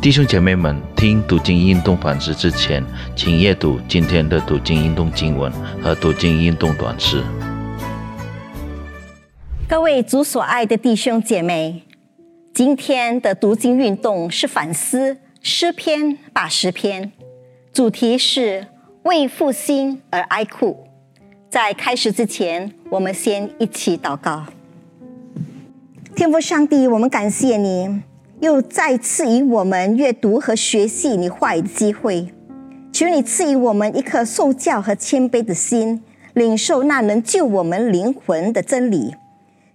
弟兄姐妹们，听读经运动反思之前，请阅读今天的读经运动经文和读经运动短诗。各位主所爱的弟兄姐妹，今天的读经运动是反思诗篇八十篇，主题是为复兴而哀哭。在开始之前，我们先一起祷告。天父上帝，我们感谢你。又再次以我们阅读和学习你话语的机会，求你赐予我们一颗受教和谦卑的心，领受那能救我们灵魂的真理。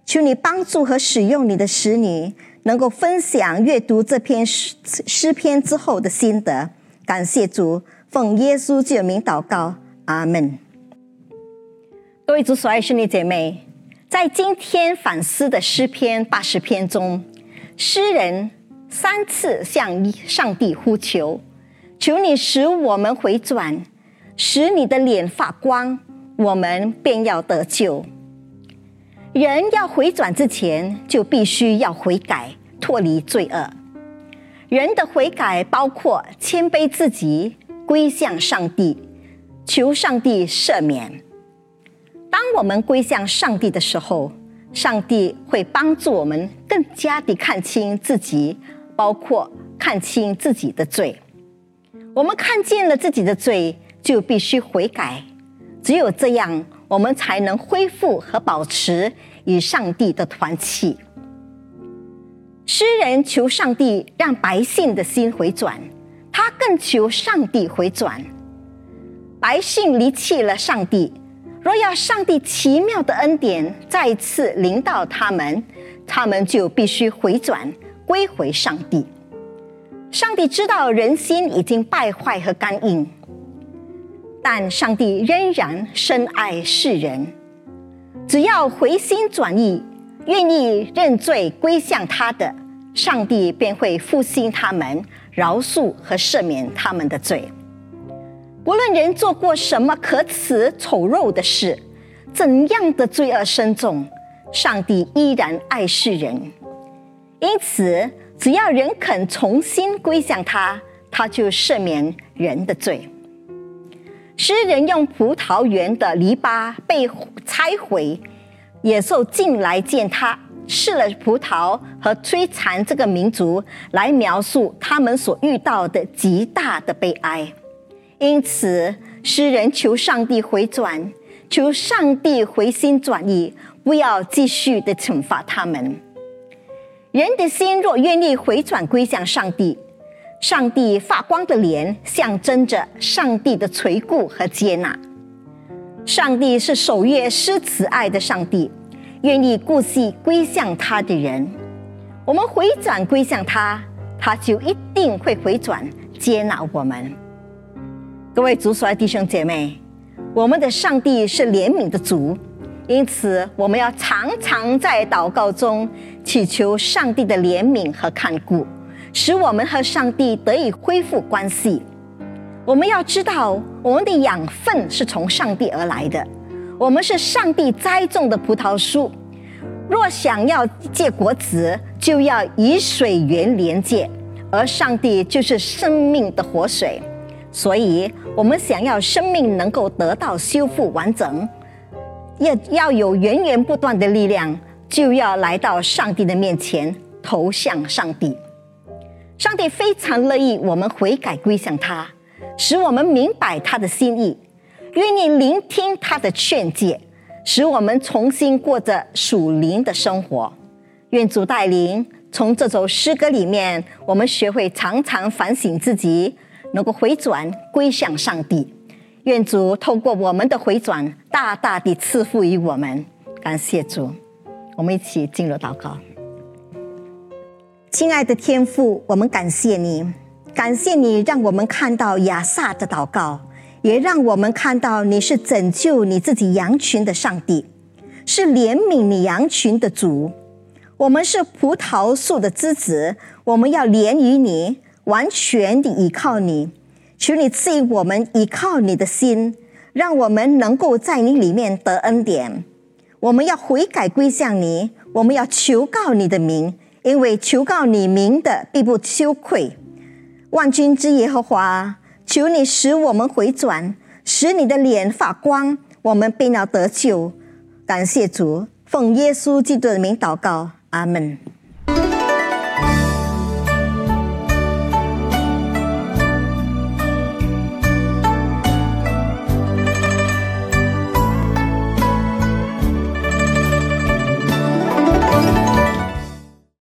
求你帮助和使用你的使女，能够分享阅读这篇诗诗篇之后的心得。感谢主，奉耶稣救名祷告，阿门。各位主所爱兄弟姐妹，在今天反思的诗篇八十篇中。诗人三次向上帝呼求：“求你使我们回转，使你的脸发光，我们便要得救。”人要回转之前，就必须要悔改，脱离罪恶。人的悔改包括谦卑自己，归向上帝，求上帝赦免。当我们归向上帝的时候，上帝会帮助我们更加的看清自己，包括看清自己的罪。我们看见了自己的罪，就必须悔改。只有这样，我们才能恢复和保持与上帝的团契。诗人求上帝让百姓的心回转，他更求上帝回转。百姓离弃了上帝。若要上帝奇妙的恩典再次临到他们，他们就必须回转归回上帝。上帝知道人心已经败坏和干硬，但上帝仍然深爱世人。只要回心转意，愿意认罪归向他的，上帝便会复兴他们，饶恕和赦免他们的罪。不论人做过什么可耻丑陋的事，怎样的罪恶深重，上帝依然爱世人。因此，只要人肯重新归向他，他就赦免人的罪。诗人用葡萄园的篱笆被拆毁，野兽进来见他，吃了葡萄和摧残这个民族，来描述他们所遇到的极大的悲哀。因此，诗人求上帝回转，求上帝回心转意，不要继续的惩罚他们。人的心若愿意回转归向上帝，上帝发光的脸象征着上帝的垂顾和接纳。上帝是守约施慈爱的上帝，愿意顾惜归向他的人。我们回转归向他，他就一定会回转接纳我们。各位主所爱弟兄姐妹，我们的上帝是怜悯的主，因此我们要常常在祷告中祈求上帝的怜悯和看顾，使我们和上帝得以恢复关系。我们要知道，我们的养分是从上帝而来的，我们是上帝栽种的葡萄树，若想要结果子，就要以水源连接，而上帝就是生命的活水。所以，我们想要生命能够得到修复完整，要要有源源不断的力量，就要来到上帝的面前，投向上帝。上帝非常乐意我们悔改归向他，使我们明白他的心意，愿意聆听他的劝诫，使我们重新过着属灵的生活。愿主带领，从这首诗歌里面，我们学会常常反省自己。能够回转归向上帝，愿主透过我们的回转，大大地赐福于我们。感谢主，我们一起进入祷告。亲爱的天父，我们感谢你，感谢你让我们看到亚萨的祷告，也让我们看到你是拯救你自己羊群的上帝，是怜悯你羊群的主。我们是葡萄树的枝子，我们要连于你。完全的依靠你，求你赐予我们依靠你的心，让我们能够在你里面得恩典。我们要悔改归向你，我们要求告你的名，因为求告你名的必不羞愧。万军之耶和华，求你使我们回转，使你的脸发光，我们必要得救。感谢主，奉耶稣基督的名祷告，阿门。